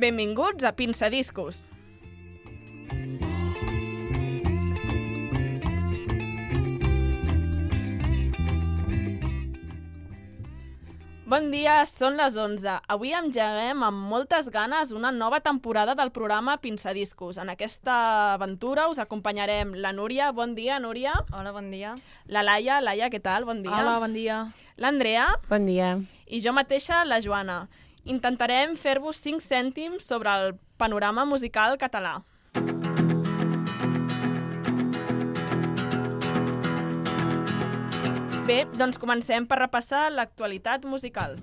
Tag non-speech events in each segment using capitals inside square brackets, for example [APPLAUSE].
Benvinguts a Pinçadiscos. Bon dia, són les 11. Avui engeguem amb moltes ganes una nova temporada del programa Pinçadiscos. En aquesta aventura us acompanyarem la Núria. Bon dia, Núria. Hola, bon dia. La Laia. Laia, què tal? Bon dia. Hola, bon dia. L'Andrea. Bon dia. I jo mateixa, la Joana. Intentarem fer-vos 5 cèntims sobre el panorama musical català. Bé, doncs comencem per repassar l'actualitat musical.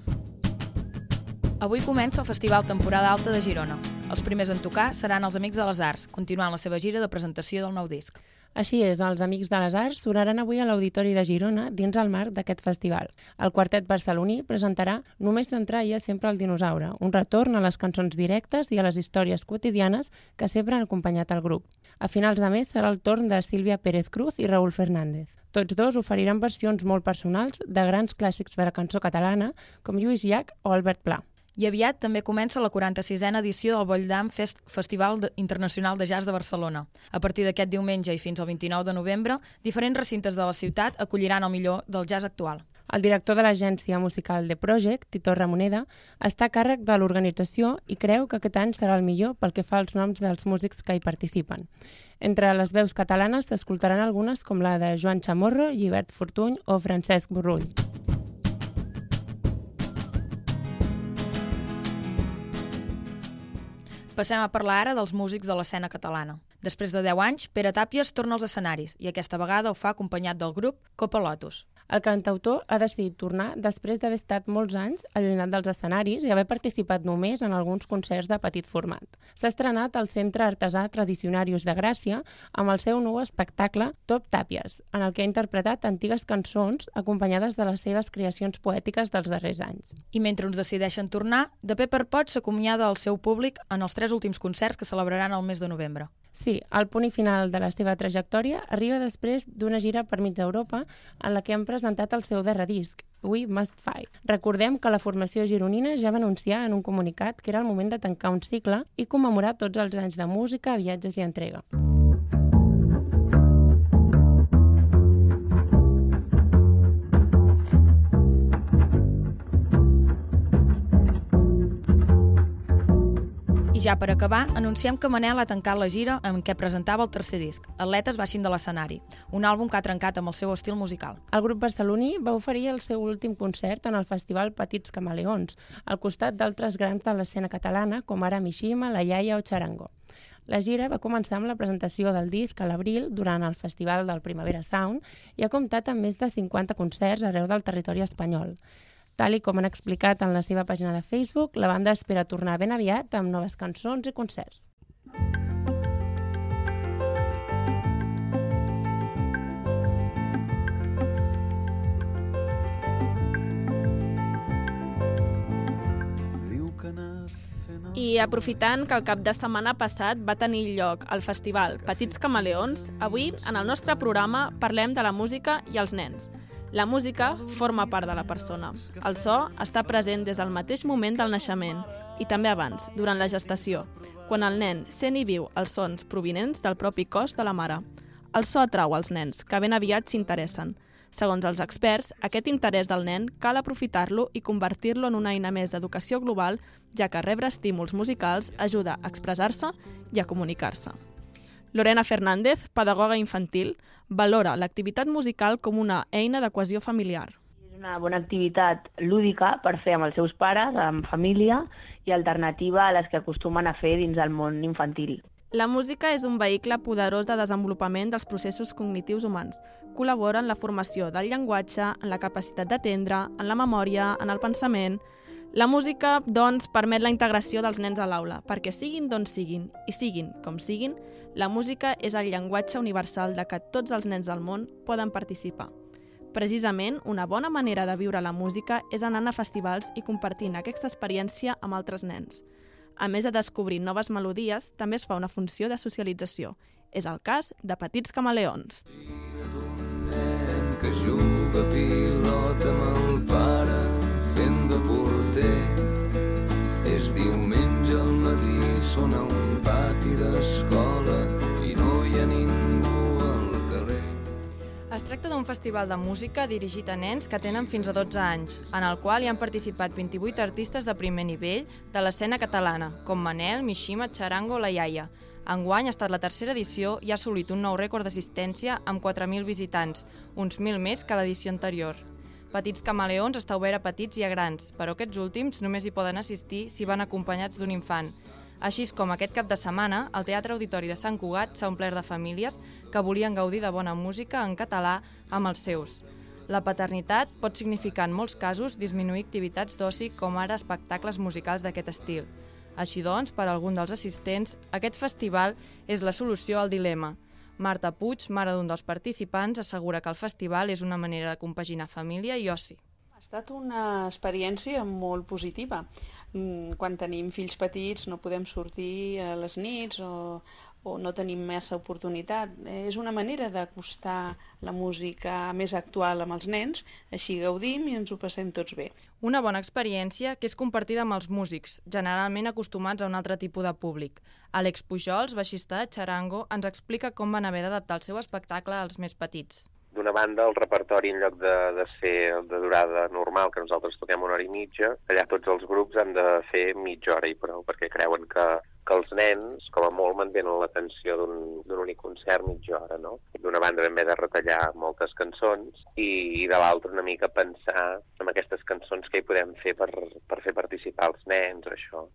Avui comença el Festival Temporada Alta de Girona. Els primers en tocar seran els Amics de les Arts, continuant la seva gira de presentació del nou disc. Així és, els Amics de les Arts sonaran avui a l'Auditori de Girona dins el marc d'aquest festival. El quartet barceloní presentarà Només s'entraia sempre el dinosaure, un retorn a les cançons directes i a les històries quotidianes que sempre han acompanyat el grup. A finals de mes serà el torn de Sílvia Pérez Cruz i Raúl Fernández. Tots dos oferiran versions molt personals de grans clàssics de la cançó catalana, com Lluís Llach o Albert Pla. I aviat també comença la 46a edició del Bolldam Fest Festival de- Internacional de Jazz de Barcelona. A partir d'aquest diumenge i fins al 29 de novembre, diferents recintes de la ciutat acolliran el millor del jazz actual. El director de l'agència musical The Project, Tito Ramoneda, està a càrrec de l'organització i creu que aquest any serà el millor pel que fa als noms dels músics que hi participen. Entre les veus catalanes s'escoltaran algunes com la de Joan Chamorro, Llibert Fortuny o Francesc Borrull. Passem a parlar ara dels músics de l'escena catalana. Després de 10 anys, Pere Tàpies torna als escenaris i aquesta vegada ho fa acompanyat del grup Copa Lotus. El cantautor ha decidit tornar després d'haver estat molts anys allunyat dels escenaris i haver participat només en alguns concerts de petit format. S'ha estrenat al Centre Artesà Tradicionarius de Gràcia amb el seu nou espectacle Top Tàpies, en el que ha interpretat antigues cançons acompanyades de les seves creacions poètiques dels darrers anys. I mentre uns decideixen tornar, de Pepper Pot s'acomiada al seu públic en els tres últims concerts que celebraran el mes de novembre. Sí, el punt i final de la seva trajectòria arriba després d'una gira per mig Europa en la que han presentat el seu darrer disc, We Must Fight. Recordem que la formació gironina ja va anunciar en un comunicat que era el moment de tancar un cicle i commemorar tots els anys de música, viatges i entrega. I ja per acabar, anunciem que Manel ha tancat la gira amb què presentava el tercer disc, Atletes baixin de l'escenari, un àlbum que ha trencat amb el seu estil musical. El grup barceloní va oferir el seu últim concert en el festival Petits Camaleons, al costat d'altres grans de l'escena catalana com ara Mishima, La Iaia o Charango. La gira va començar amb la presentació del disc a l'abril durant el Festival del Primavera Sound i ha comptat amb més de 50 concerts arreu del territori espanyol. Tal i com han explicat en la seva pàgina de Facebook, la banda espera tornar ben aviat amb noves cançons i concerts. I aprofitant que el cap de setmana passat va tenir lloc el festival Petits Camaleons, avui, en el nostre programa, parlem de la música i els nens. La música forma part de la persona. El so està present des del mateix moment del naixement i també abans, durant la gestació, quan el nen sent i viu els sons provinents del propi cos de la mare. El so atrau els nens, que ben aviat s'interessen. Segons els experts, aquest interès del nen cal aprofitar-lo i convertir-lo en una eina més d'educació global, ja que rebre estímuls musicals ajuda a expressar-se i a comunicar-se. Lorena Fernández, pedagoga infantil, valora l'activitat musical com una eina de cohesió familiar. És una bona activitat lúdica per fer amb els seus pares, amb família, i alternativa a les que acostumen a fer dins del món infantil. La música és un vehicle poderós de desenvolupament dels processos cognitius humans. Col·labora en la formació del llenguatge, en la capacitat d'atendre, en la memòria, en el pensament... La música, doncs, permet la integració dels nens a l'aula, perquè siguin d'on siguin i siguin com siguin, la música és el llenguatge universal de què tots els nens del món poden participar. Precisament, una bona manera de viure la música és anant a festivals i compartint aquesta experiència amb altres nens. A més de descobrir noves melodies, també es fa una funció de socialització. És el cas de Petits Camaleons. que juga pilota amb el pare fent de porter. És diumenge al matí, sona un pati d'escola i no hi ha ningú al carrer. Es tracta d'un festival de música dirigit a nens que tenen fins a 12 anys, en el qual hi han participat 28 artistes de primer nivell de l'escena catalana, com Manel, Mishima, Charango o La Iaia, Enguany ha estat la tercera edició i ha assolit un nou rècord d'assistència amb 4.000 visitants, uns 1.000 més que l'edició anterior. Petits Camaleons està obert a petits i a grans, però aquests últims només hi poden assistir si van acompanyats d'un infant. Així com aquest cap de setmana, el Teatre Auditori de Sant Cugat s'ha omplert de famílies que volien gaudir de bona música en català amb els seus. La paternitat pot significar en molts casos disminuir activitats d'oci com ara espectacles musicals d'aquest estil. Així doncs, per a algun dels assistents, aquest festival és la solució al dilema. Marta Puig, mare d'un dels participants, assegura que el festival és una manera de compaginar família i oci. Ha estat una experiència molt positiva. Mm, quan tenim fills petits no podem sortir a les nits o, o no tenim massa oportunitat. És una manera d'acostar la música més actual amb els nens, així gaudim i ens ho passem tots bé. Una bona experiència que és compartida amb els músics, generalment acostumats a un altre tipus de públic. Àlex Pujols, baixista de Charango, ens explica com van haver d'adaptar el seu espectacle als més petits. D'una banda, el repertori, en lloc de, de ser de durada normal, que nosaltres toquem una hora i mitja, allà tots els grups han de fer mitja hora i prou, perquè creuen que que els nens, com a molt, mantenen l'atenció d'un únic concert mitja hora, no? D'una banda vam de retallar moltes cançons i, i de l'altra una mica pensar en aquestes cançons que hi podem fer per, per fer participar els nens, això.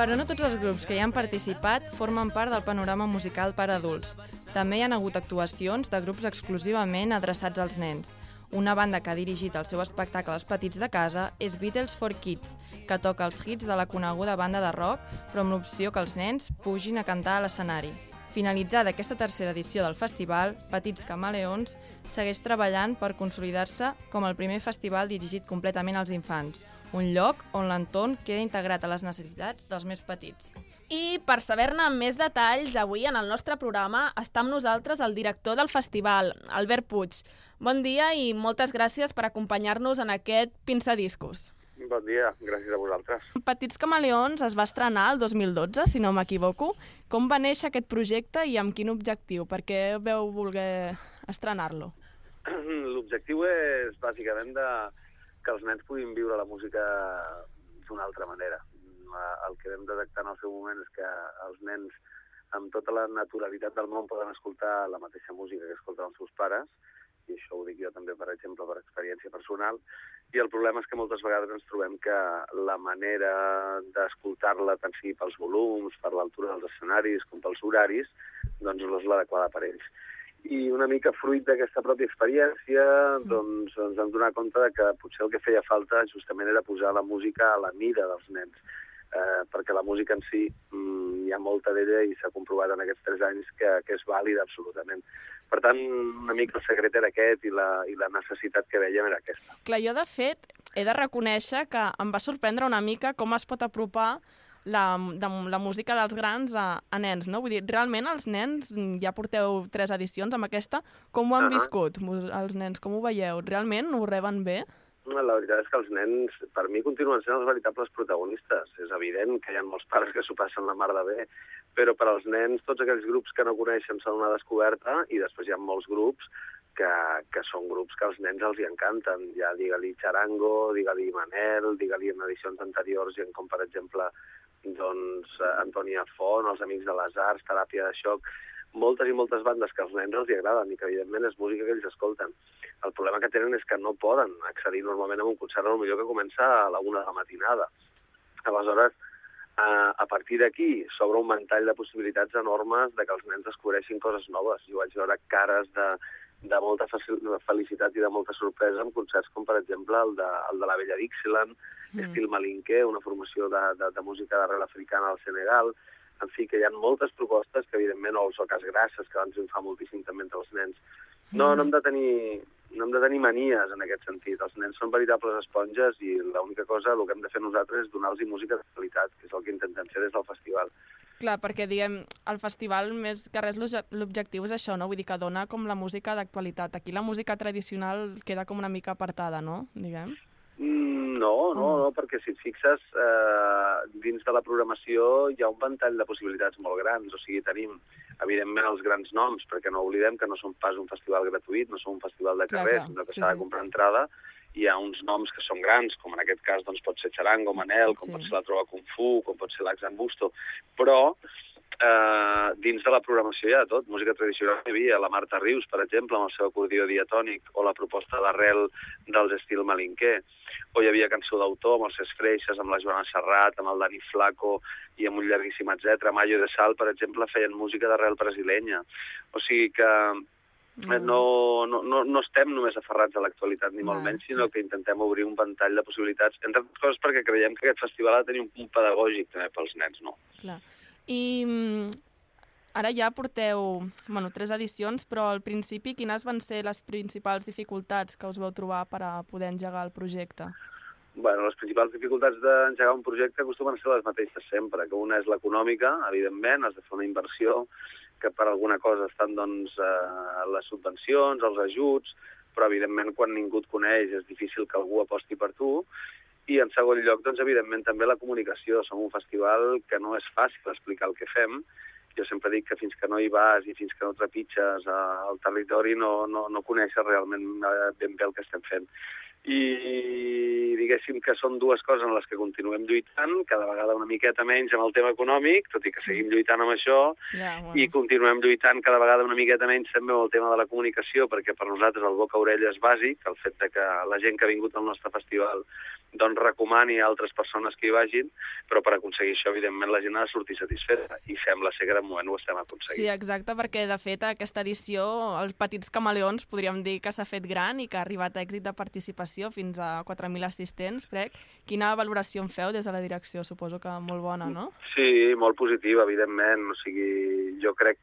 Però no tots els grups que hi han participat formen part del panorama musical per adults. També hi han hagut actuacions de grups exclusivament adreçats als nens. Una banda que ha dirigit el seu espectacle als petits de casa és Beatles for Kids, que toca els hits de la coneguda banda de rock, però amb l'opció que els nens pugin a cantar a l'escenari. Finalitzada aquesta tercera edició del festival, Petits Camaleons segueix treballant per consolidar-se com el primer festival dirigit completament als infants, un lloc on l'entorn queda integrat a les necessitats dels més petits. I per saber-ne més detalls, avui en el nostre programa està amb nosaltres el director del festival, Albert Puig. Bon dia i moltes gràcies per acompanyar-nos en aquest Pinçadiscos. Bon dia, gràcies a vosaltres. Petits Camaleons es va estrenar el 2012, si no m'equivoco. Com va néixer aquest projecte i amb quin objectiu? Per què veu voler estrenar-lo? [CLEARS THROAT] L'objectiu és bàsicament de que els nens puguin viure la música d'una altra manera. El que vam detectar en el seu moment és que els nens amb tota la naturalitat del món poden escoltar la mateixa música que escolten els seus pares i això ho dic jo també, per exemple, per experiència personal, i el problema és que moltes vegades ens trobem que la manera d'escoltar-la, tant sigui pels volums, per l'altura dels escenaris, com pels horaris, doncs no és l'adequada per ells. I una mica fruit d'aquesta pròpia experiència, doncs ens vam donar compte de que potser el que feia falta justament era posar la música a la mida dels nens, eh, perquè la música en si mm, hi ha molta d'ella i s'ha comprovat en aquests tres anys que, que és vàlida absolutament. Per tant, una mica el secret era aquest i la, i la necessitat que veiem era aquesta. Clar, jo de fet he de reconèixer que em va sorprendre una mica com es pot apropar la, de, la música dels grans a, a nens, no? Vull dir, realment els nens, ja porteu tres edicions amb aquesta, com ho han uh -huh. viscut els nens? Com ho veieu? Realment ho reben bé? La veritat és que els nens, per mi, continuen sent els veritables protagonistes. És evident que hi ha molts pares que s'ho passen la mar de bé, però per als nens tots aquells grups que no coneixen són una descoberta i després hi ha molts grups que, que són grups que als nens els hi encanten. Ja digue-li Charango, digue-li Manel, digue-li en edicions anteriors, gent com per exemple doncs, Antònia Font, els Amics de les Arts, Teràpia de Xoc, moltes i moltes bandes que als nens els hi agraden i que evidentment és música que ells escolten. El problema que tenen és que no poden accedir normalment a un concert millor que comença a la una de la matinada. Aleshores, a, a partir d'aquí s'obre un ventall de possibilitats enormes de que els nens descobreixin coses noves. Jo vaig veure cares de, de molta felicitat i de molta sorpresa en concerts com, per exemple, el de, el de la Vella Dixieland, mm. estil malinquer, una formació de, de, de música d'arrel africana al Senegal, en fi, que hi ha moltes propostes que, evidentment, o els oques grasses, que van triomfar moltíssim també entre els nens. No, no hem de tenir no hem de tenir manies en aquest sentit. Els nens són veritables esponges i l'única cosa, el que hem de fer nosaltres és donar-los música de qualitat, que és el que intentem fer des del festival. Clar, perquè diguem, el festival més que res l'objectiu és això, no? Vull dir que dona com la música d'actualitat. Aquí la música tradicional queda com una mica apartada, no? Diguem. Mm, no, no, Mm. no, perquè si et fixes, eh, dins de la programació hi ha un ventall de possibilitats molt grans. O sigui, tenim, evidentment, els grans noms, perquè no oblidem que no som pas un festival gratuït, no som un festival de carrer, clar, sinó que s'ha sí. de comprar entrada. Hi ha uns noms que són grans, com en aquest cas doncs, pot ser Charango, Manel, com Sí. pot ser la Trova Kung Fu, com pot ser l'Axan Busto, però eh, dins de la programació hi ha de tot. Música tradicional hi havia la Marta Rius, per exemple, amb el seu acordió diatònic, o la proposta d'arrel dels estil malinquer, o hi havia cançó d'autor amb els Cesc Freixes, amb la Joana Serrat, amb el Dani Flaco i amb un llarguíssim etc. Mayo de Sal, per exemple, feien música d'arrel brasilenya. O sigui que Mm. eh, no, no, no, no estem només aferrats a l'actualitat, ni molt Val, menys, sinó que intentem obrir un ventall de possibilitats, entre altres coses perquè creiem que aquest festival ha de tenir un punt pedagògic també pels nens, no? Clar. I mm, ara ja porteu bueno, tres edicions, però al principi quines van ser les principals dificultats que us vau trobar per a poder engegar el projecte? Bueno, les principals dificultats d'engegar un projecte acostumen a ser les mateixes sempre, que una és l'econòmica, evidentment, has de fer una inversió, que per alguna cosa estan doncs, eh, les subvencions, els ajuts, però evidentment quan ningú et coneix és difícil que algú aposti per tu, i en segon lloc, doncs, evidentment, també la comunicació. Som un festival que no és fàcil explicar el que fem. Jo sempre dic que fins que no hi vas i fins que no trepitges eh, el territori no, no, no coneixes realment eh, ben bé el que estem fent i diguéssim que són dues coses en les que continuem lluitant, cada vegada una miqueta menys amb el tema econòmic, tot i que seguim lluitant amb això, Ja, i continuem lluitant cada vegada una miqueta menys també amb el tema de la comunicació, perquè per nosaltres el boca-orella és bàsic, el fet de que la gent que ha vingut al nostre festival doncs recomani a altres persones que hi vagin, però per aconseguir això, evidentment, la gent ha de sortir satisfeta, i sembla ser que de moment ho estem Sí, aconseguint. exacte, perquè de fet aquesta edició, els Petits Camaleons, podríem dir que s'ha fet gran i que ha arribat a èxit de participació fins a 4.000 assistents, crec. Quina valoració en feu des de la direcció? Suposo que molt bona, no? Sí, molt positiva, evidentment. O sigui, jo crec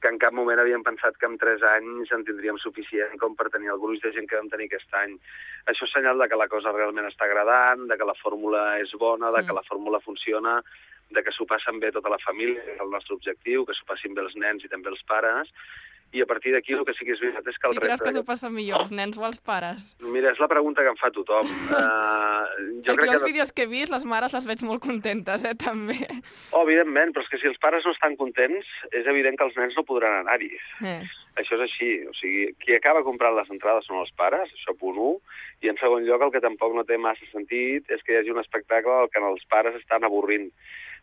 que en cap moment havíem pensat que en tres anys en tindríem suficient com per tenir el gruix de gent que vam tenir aquest any. Això és senyal de que la cosa realment està agradant, de que la fórmula és bona, de que Mm. la fórmula funciona, de que s'ho passen bé tota la família, que és el nostre objectiu, que s'ho passin bé els nens i també els pares, i a partir d'aquí el que sí que és veritat és que el creus repte... que s'ho passa millor, els nens o els pares? Mira, és la pregunta que em fa tothom. Uh, [LAUGHS] jo Perquè crec els que... vídeos que he vist, les mares les veig molt contentes, eh, també. Oh, evidentment, però és que si els pares no estan contents, és evident que els nens no podran anar-hi. Eh. Això és així, o sigui, qui acaba comprant les entrades són els pares, això punt 1, i en segon lloc el que tampoc no té massa sentit és que hi hagi un espectacle al que els pares estan avorrint.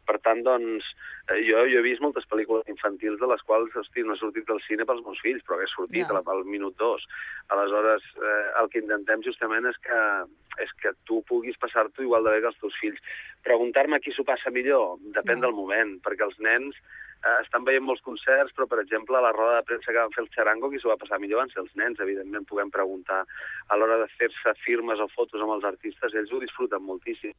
Per tant, doncs, eh, jo, jo he vist moltes pel·lícules infantils de les quals, hosti, no he sortit del cine pels meus fills, però he sortit Ja. yeah. al minut dos. Aleshores, eh, el que intentem justament és que, és que tu puguis passar-t'ho igual de bé que els teus fills. Preguntar-me qui s'ho passa millor depèn Ja. del moment, perquè els nens eh, estan veient molts concerts, però, per exemple, la roda de premsa que van fer el Charango, qui s'ho va passar millor van ser els nens, evidentment, puguem preguntar. A l'hora de fer-se firmes o fotos amb els artistes, ells ho disfruten moltíssim.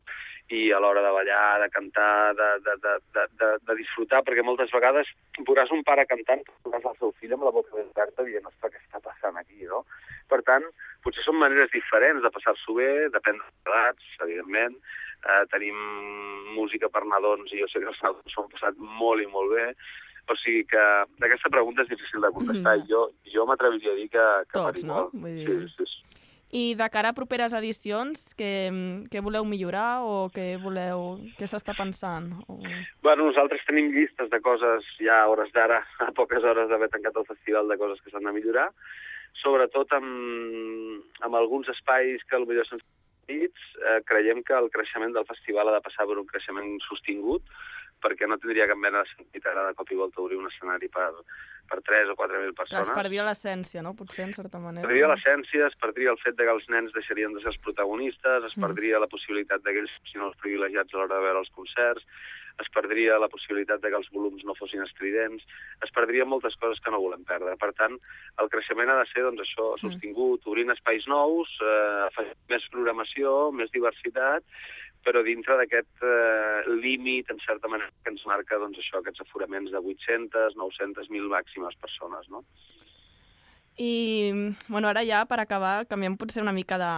I a l'hora de ballar, de cantar, de, de, de, de, de, de disfrutar, perquè moltes vegades veuràs un pare cantant, veuràs el seu fill amb la boca ben oberta dient, ostres, què està passant aquí, no? Per tant, potser són maneres diferents de passar-s'ho bé, depèn de les edats, evidentment, eh, tenim música per nadons i jo sé que els nadons s'ho han passat molt i molt bé, o sigui que aquesta pregunta és difícil de contestar. Ja. Jo, jo m'atreviria a dir que, que Tots, no? Vull dir- Sí, sí, sí. I de cara a properes edicions, què, què voleu millorar o què voleu... què s'està pensant? O... Bueno, nosaltres tenim llistes de coses ja a hores d'ara, a poques hores d'haver tancat el festival, de coses que s'han de millorar, sobretot amb, amb alguns espais que potser són petits, eh, creiem que el creixement del festival ha de passar per un creixement sostingut, perquè no tindria cap mena de sentit ara de cop i volta obrir un escenari per, per 3 o 4.000 Clar, persones. es perdria l'essència, no? Potser, en certa manera. Es perdria l'essència, es perdria el fet de que els nens deixarien de ser els protagonistes, es Mm. perdria la possibilitat de que ells fossin els privilegiats a l'hora de veure els concerts, es perdria la possibilitat de que els volums no fossin estridents, es perdria moltes coses que no volem perdre. Per tant, el creixement ha de ser doncs, això sostingut, obrint espais nous, eh, més programació, més diversitat, però dintre d'aquest eh, límit, en certa manera, que ens marca doncs, això, aquests aforaments de 800, 900, 1.000 màximes persones. No? I, bueno, ara ja, per acabar, canviem potser una mica de,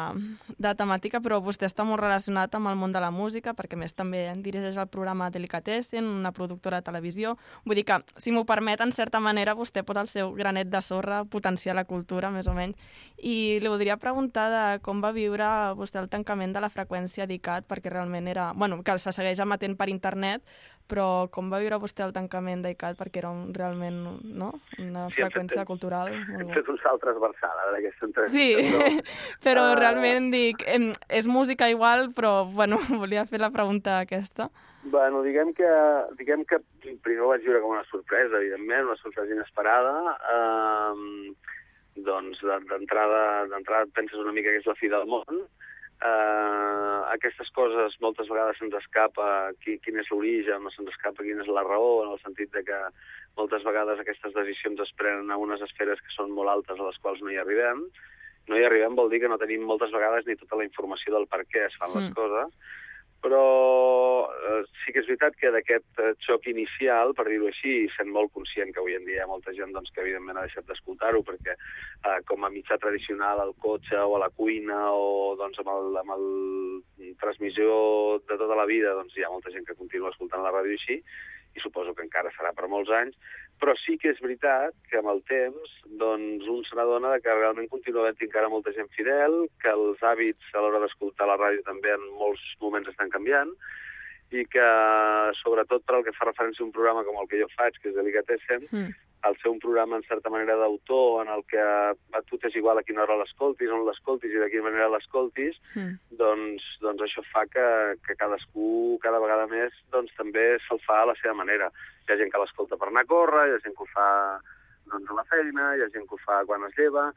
de temàtica, però vostè està molt relacionat amb el món de la música, perquè més també dirigeix el programa Delicatessen, una productora de televisió. Vull dir que, si m'ho permet, en certa manera, vostè posa el seu granet de sorra, potenciar la cultura, més o menys. I li voldria preguntar de com va viure vostè el tancament de la freqüència d'ICAT, perquè realment era... Bueno, que se segueix emetent per internet, però com va viure vostè el tancament d'ICAT, perquè era un, realment no? una Sí, freqüència fet- cultural Hem fet un salt transversal ara d'aquesta entrevista. Sí, [LAUGHS] però Ah. realment dic, em, és música igual, però bueno, [LAUGHS] volia fer la pregunta aquesta. Bueno, diguem que, diguem que primer ho vaig viure com una sorpresa, evidentment, una sorpresa inesperada. Um, doncs de- d'entrada penses una mica que és la fi del món. Uh, aquestes coses moltes vegades se'ns escapa qui, quin és l'origen, no se'ns escapa quina és la raó, en el sentit de que moltes vegades aquestes decisions es prenen a unes esferes que són molt altes a les quals no hi arribem. No hi arribem vol dir que no tenim moltes vegades ni tota la informació del per què es fan les Mm. coses, però eh, sí que és veritat que d'aquest eh, xoc inicial, per dir-ho així, sent molt conscient que avui en dia hi ha molta gent doncs, que evidentment ha deixat d'escoltar-ho perquè eh, com a mitjà tradicional al cotxe o a la cuina o doncs, amb, el, amb el transmissió de tota la vida doncs, hi ha molta gent que continua escoltant la ràdio així i suposo que encara serà per molts anys, però sí que és veritat que amb el temps doncs, un se n'adona que realment continua havent encara molta gent fidel, que els hàbits a l'hora d'escoltar la ràdio també en molts moments estan canviant, i que, sobretot per al que fa referència a un programa com el que jo faig, que és Delicatessen, Mm. al ser un programa en certa manera d'autor, en el que a tu t'és igual a quina hora l'escoltis, on l'escoltis i de quina manera l'escoltis, Mm. doncs, doncs això fa que, que cadascú cada vegada més doncs, també se'l fa a la seva manera. Hi ha gent que l'escolta per anar a córrer, hi ha gent que ho fa doncs, a la feina, hi ha gent que ho fa quan es lleva,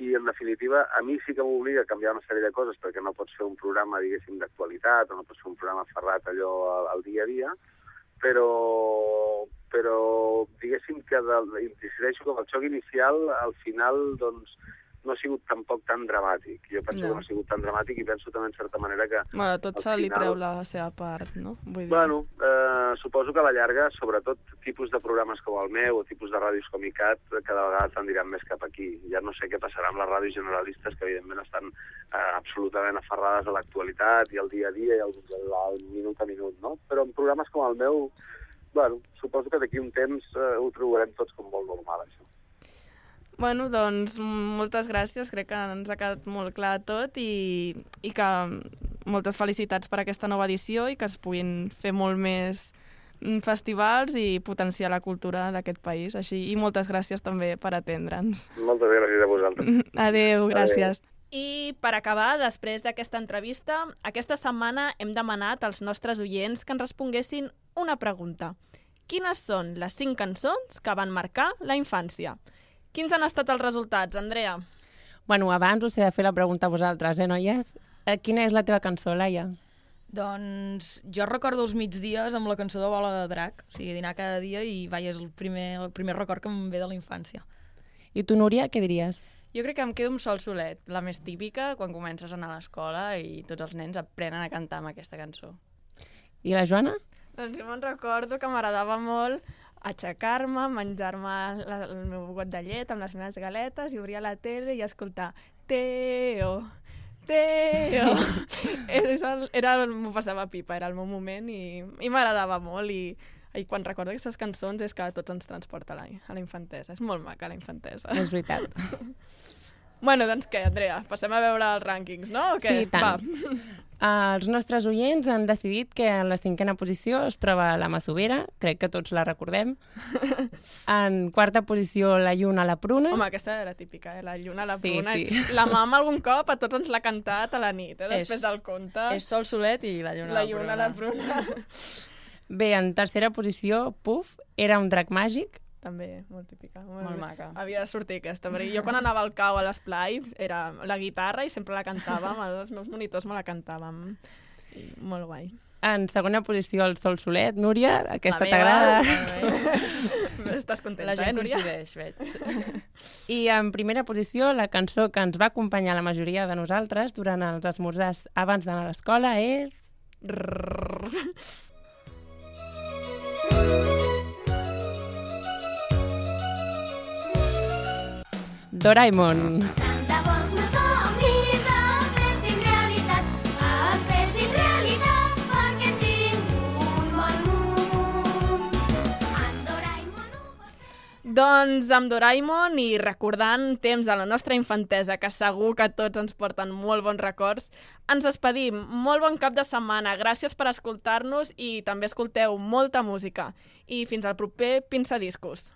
i en definitiva a mi sí que m'obliga a canviar una sèrie de coses perquè no pots fer un programa, diguéssim, d'actualitat o no pots fer un programa ferrat allò al, al dia a dia, però, però diguéssim que del, decideixo que el xoc inicial al final doncs, no ha sigut tampoc tan dramàtic. Jo penso No. que no ha sigut tan dramàtic i penso també en certa manera que Bueno, tot se li final- treu la seva part, no? Vull dir... Bueno, eh, suposo que a la llarga, sobretot tipus de programes com el meu o tipus de ràdios com ICAT, cada vegada tendiran més cap aquí. Ja no sé què passarà amb les ràdios generalistes, que evidentment estan eh, absolutament aferrades a l'actualitat i al dia a dia i al, al minut a minut, no? Però en programes com el meu, bueno, suposo que d'aquí un temps eh, ho trobarem tots com molt normal, això. Bueno, doncs moltes gràcies, crec que ens ha quedat molt clar tot i, i que moltes felicitats per aquesta nova edició i que es puguin fer molt més mm, festivals i potenciar la cultura d'aquest país. Així, I moltes gràcies també per atendre'ns. Moltes gràcies a vosaltres. [LAUGHS] Adeu, gràcies. I per acabar, després d'aquesta entrevista, aquesta setmana hem demanat als nostres oients que ens responguessin una pregunta. Quines són les cinc cançons que van marcar la infància? Quins han estat els resultats, Andrea? Bueno, abans us he de fer la pregunta a vosaltres, eh, noies? Eh, Quina és la teva cançó, Laia? Doncs jo recordo els migdies amb la cançó de Bola de Drac, o sigui, dinar cada dia i vaja, és el primer, el primer record que em ve de la infància. I tu, Núria, què diries? Jo crec que em quedo amb Sol Solet, la més típica, quan comences a anar a l'escola i tots els nens aprenen a cantar amb aquesta cançó. I la Joana? Doncs jo me'n recordo que m'agradava molt aixecar-me, menjar-me el meu got de llet amb les meves galetes i obrir la tele i escoltar Teo, Teo. [LAUGHS] El, era el, m'ho passava pipa, era el meu moment i, i m'agradava molt i, i quan recordo aquestes cançons és que tots ens transporta a la, a la infantesa. És molt maca la infantesa. És veritat. [LAUGHS] Bueno, doncs què, Andrea? Passem a veure els rànquings, no? O què? Sí, tant. Va. [LAUGHS] Els nostres oients han decidit que en la cinquena posició es troba la Masovera, crec que tots la recordem. [LAUGHS] En quarta posició la Lluna la Pruna. Home, aquesta era típica, eh? La lluna, la Sí, pruna. sí. La mama algun cop a tots ens l'ha cantat a la nit, eh? Després És- del conte. És Sol Solet i la lluna la la lluna, pruna. la pruna. [LAUGHS] Bé, en tercera posició, Puf, era un drac màgic. També, molt típica. Molt maca. Havia de sortir aquesta, perquè jo quan anava al cau a l'esplai era la guitarra i sempre la cantàvem, [LAUGHS] els meus monitors me la cantàvem. I molt guai. En segona posició, el Sol Solet. Núria, aquesta t'agrada? [LAUGHS] Estàs contenta, La gent eh, Núria? coincideix, veig. [LAUGHS] I en primera posició, la cançó que ens va acompanyar la majoria de nosaltres durant els esmorzars abans d'anar a l'escola és... Doraemon. Doncs amb Doraemon i recordant temps de la nostra infantesa, que segur que tots ens porten molt bons records, ens despedim. Molt bon cap de setmana. Gràcies per escoltar-nos i també escolteu molta música. I fins al proper Pinça Discos.